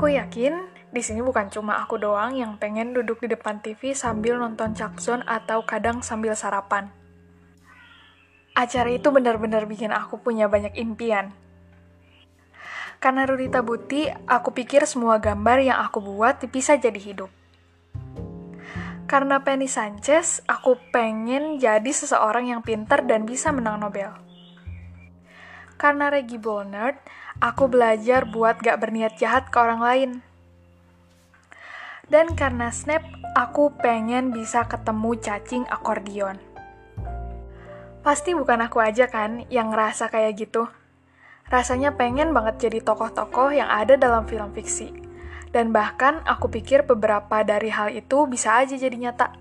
Aku yakin di sini bukan cuma aku doang yang pengen duduk di depan TV sambil nonton Cakzon atau kadang sambil sarapan. Acara itu benar-benar bikin aku punya banyak impian. Karena Rudita Buti, aku pikir semua gambar yang aku buat bisa jadi hidup. Karena Penny Sanchez, aku pengen jadi seseorang yang pintar dan bisa menang Nobel. Karena Reggie Bolnard, aku belajar buat gak berniat jahat ke orang lain. Dan karena Snap, aku pengen bisa ketemu cacing akordion. Pasti bukan aku aja kan yang ngerasa kayak gitu. Rasanya pengen banget jadi tokoh-tokoh yang ada dalam film fiksi. Dan bahkan aku pikir beberapa dari hal itu bisa aja jadi nyata.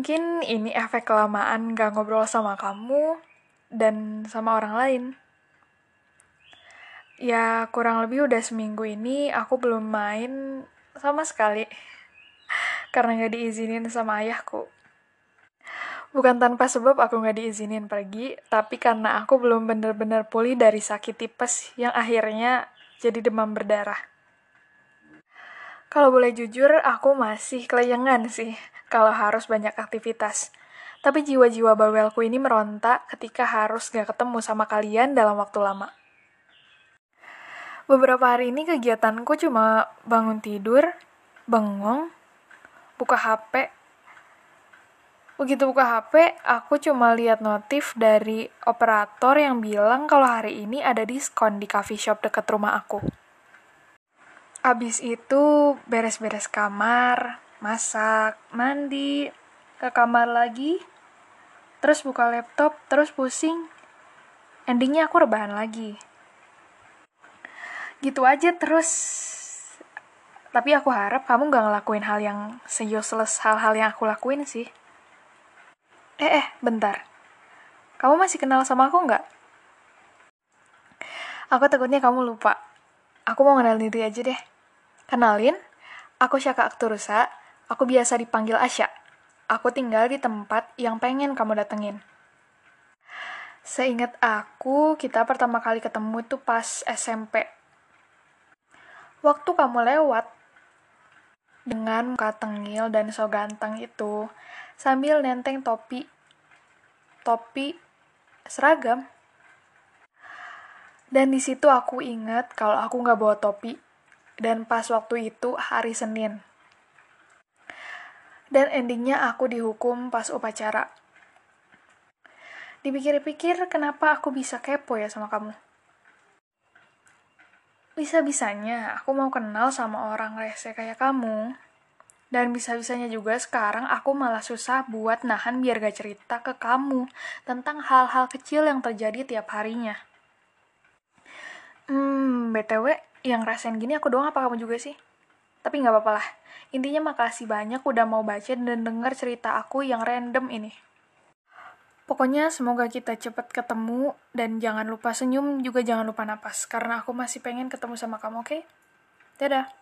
Mungkin ini efek kelamaan gak ngobrol sama kamu dan sama orang lain. Ya, kurang lebih udah seminggu ini aku belum main sama sekali. Karena gak diizinin sama ayahku. Bukan tanpa sebab aku gak diizinin pergi, tapi karena aku belum bener-bener pulih dari sakit tipes yang akhirnya jadi demam berdarah. Kalau boleh jujur, aku masih kelayangan sih kalau harus banyak aktivitas. Tapi jiwa-jiwa bawelku ini meronta ketika harus gak ketemu sama kalian dalam waktu lama. Beberapa hari ini kegiatanku cuma bangun tidur, bengong, buka HP. Begitu buka HP, aku cuma lihat notif dari operator yang bilang kalau hari ini ada diskon di coffee shop dekat rumah aku. Abis itu beres-beres kamar, masak, mandi, ke kamar lagi, terus buka laptop, terus pusing. Endingnya aku rebahan lagi. Gitu aja terus. Tapi aku harap kamu gak ngelakuin hal yang se-useless hal-hal yang aku lakuin sih. Eh, eh, bentar. Kamu masih kenal sama aku nggak? Aku takutnya kamu lupa. Aku mau kenalin diri aja deh. Kenalin, aku Syaka Akturusa, Aku biasa dipanggil Asya. Aku tinggal di tempat yang pengen kamu datengin. Seingat aku, kita pertama kali ketemu itu pas SMP. Waktu kamu lewat, dengan muka tengil dan so ganteng itu, sambil nenteng topi, topi seragam. Dan di situ aku ingat kalau aku nggak bawa topi. Dan pas waktu itu hari Senin. Dan endingnya aku dihukum pas upacara. Dipikir-pikir kenapa aku bisa kepo ya sama kamu. Bisa-bisanya aku mau kenal sama orang rese kayak kamu. Dan bisa-bisanya juga sekarang aku malah susah buat nahan biar gak cerita ke kamu tentang hal-hal kecil yang terjadi tiap harinya. Hmm, BTW, yang rasain gini aku doang apa kamu juga sih? Tapi nggak apa-apa lah. Intinya makasih banyak udah mau baca dan denger cerita aku yang random ini. Pokoknya semoga kita cepat ketemu dan jangan lupa senyum juga jangan lupa napas karena aku masih pengen ketemu sama kamu, oke? Okay? Dadah.